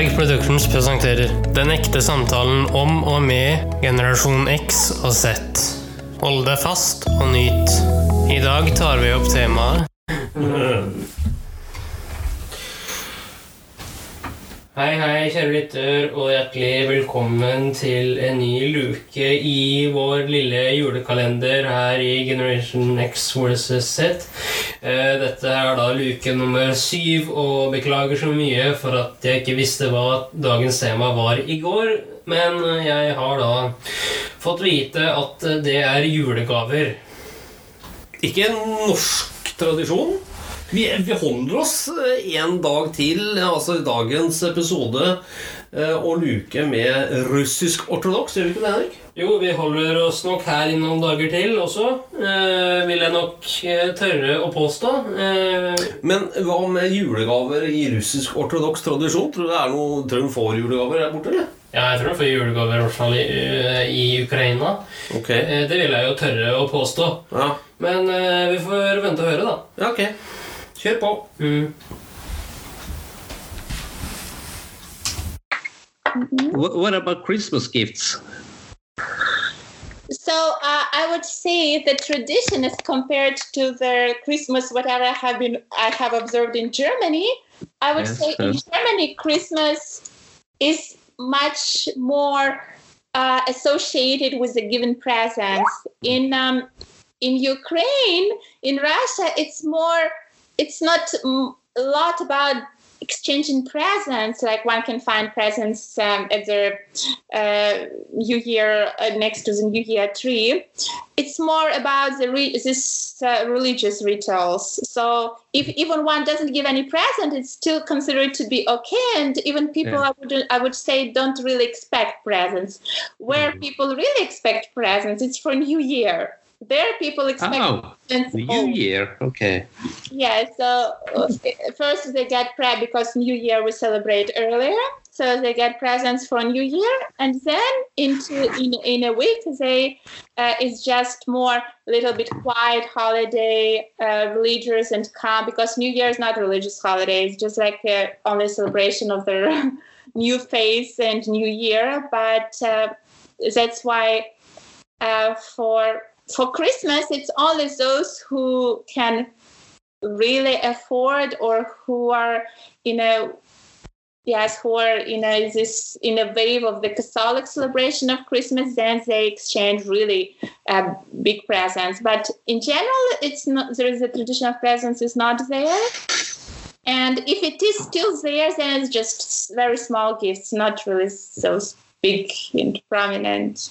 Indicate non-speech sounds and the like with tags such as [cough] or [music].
Sandberg Productions presenterer Den ekte samtalen om og med generasjon X og Z. Hold deg fast og nyt. I dag tar vi opp temaet [laughs] Hei, hei, kjære lytter, og hjertelig velkommen til en ny luke i vår lille julekalender her i Generation X vs. Z. Eh, Dette er da luke nummer syv, og beklager så mye for at jeg ikke visste hva dagens tema var i går. Men jeg har da fått vite at det er julegaver. Ikke en norsk tradisjon. Vi, vi holder oss eh, en dag til, altså i dagens episode, eh, og luke med russisk ortodoks. Gjør vi ikke det, Henrik? Jo, vi holder oss nok her i noen dager til også, eh, vil jeg nok eh, tørre å påstå. Eh, Men hva med julegaver i russisk ortodoks tradisjon? Tror du det er noe, tror de får julegaver der borte, eller? ja, jeg tror jeg får julegaver i hvert fall i, i Ukraina. Okay. Eh, det vil jeg jo tørre å påstå. Ja, Men vi får vente og høre, da. ja ok. Kjør på. Mm. What, what about Christmas gifts? So uh, I would say the tradition is compared to the Christmas whatever I have been I have observed in Germany. I would Yes, say in. Germany Christmas is much more uh, associated with the given presents. In um, in Ukraine, in Russia, it's more. It's not mm, a lot about exchanging presents. Like one can find presents um, at the uh, New Year uh, next to the New Year tree. It's more about the re- this uh, religious rituals. So if even one doesn't give any present, it's still considered to be okay. And even people, Yeah. I would I would say, don't really expect presents. Where Mhm. people really expect presents, it's for New Year. There, people expect Oh. New all Year. Okay. yeah, so uh, first they get pre because New Year we celebrate earlier. So they get presents for New Year, and then into in in a week they uh, it's just more a little bit quiet holiday, uh, religious and calm because New Year is not a religious holiday. It's just like a only celebration of their [laughs] new phase and New Year. But uh, that's why uh, for for Christmas it's only those who can really afford or who are you know yes who are in a this in a wave of the catholic celebration of christmas then they exchange really uh, big presents. But in general it's not there is a tradition of presents is not there. And if it is still there then it's just very small gifts not really so big and prominent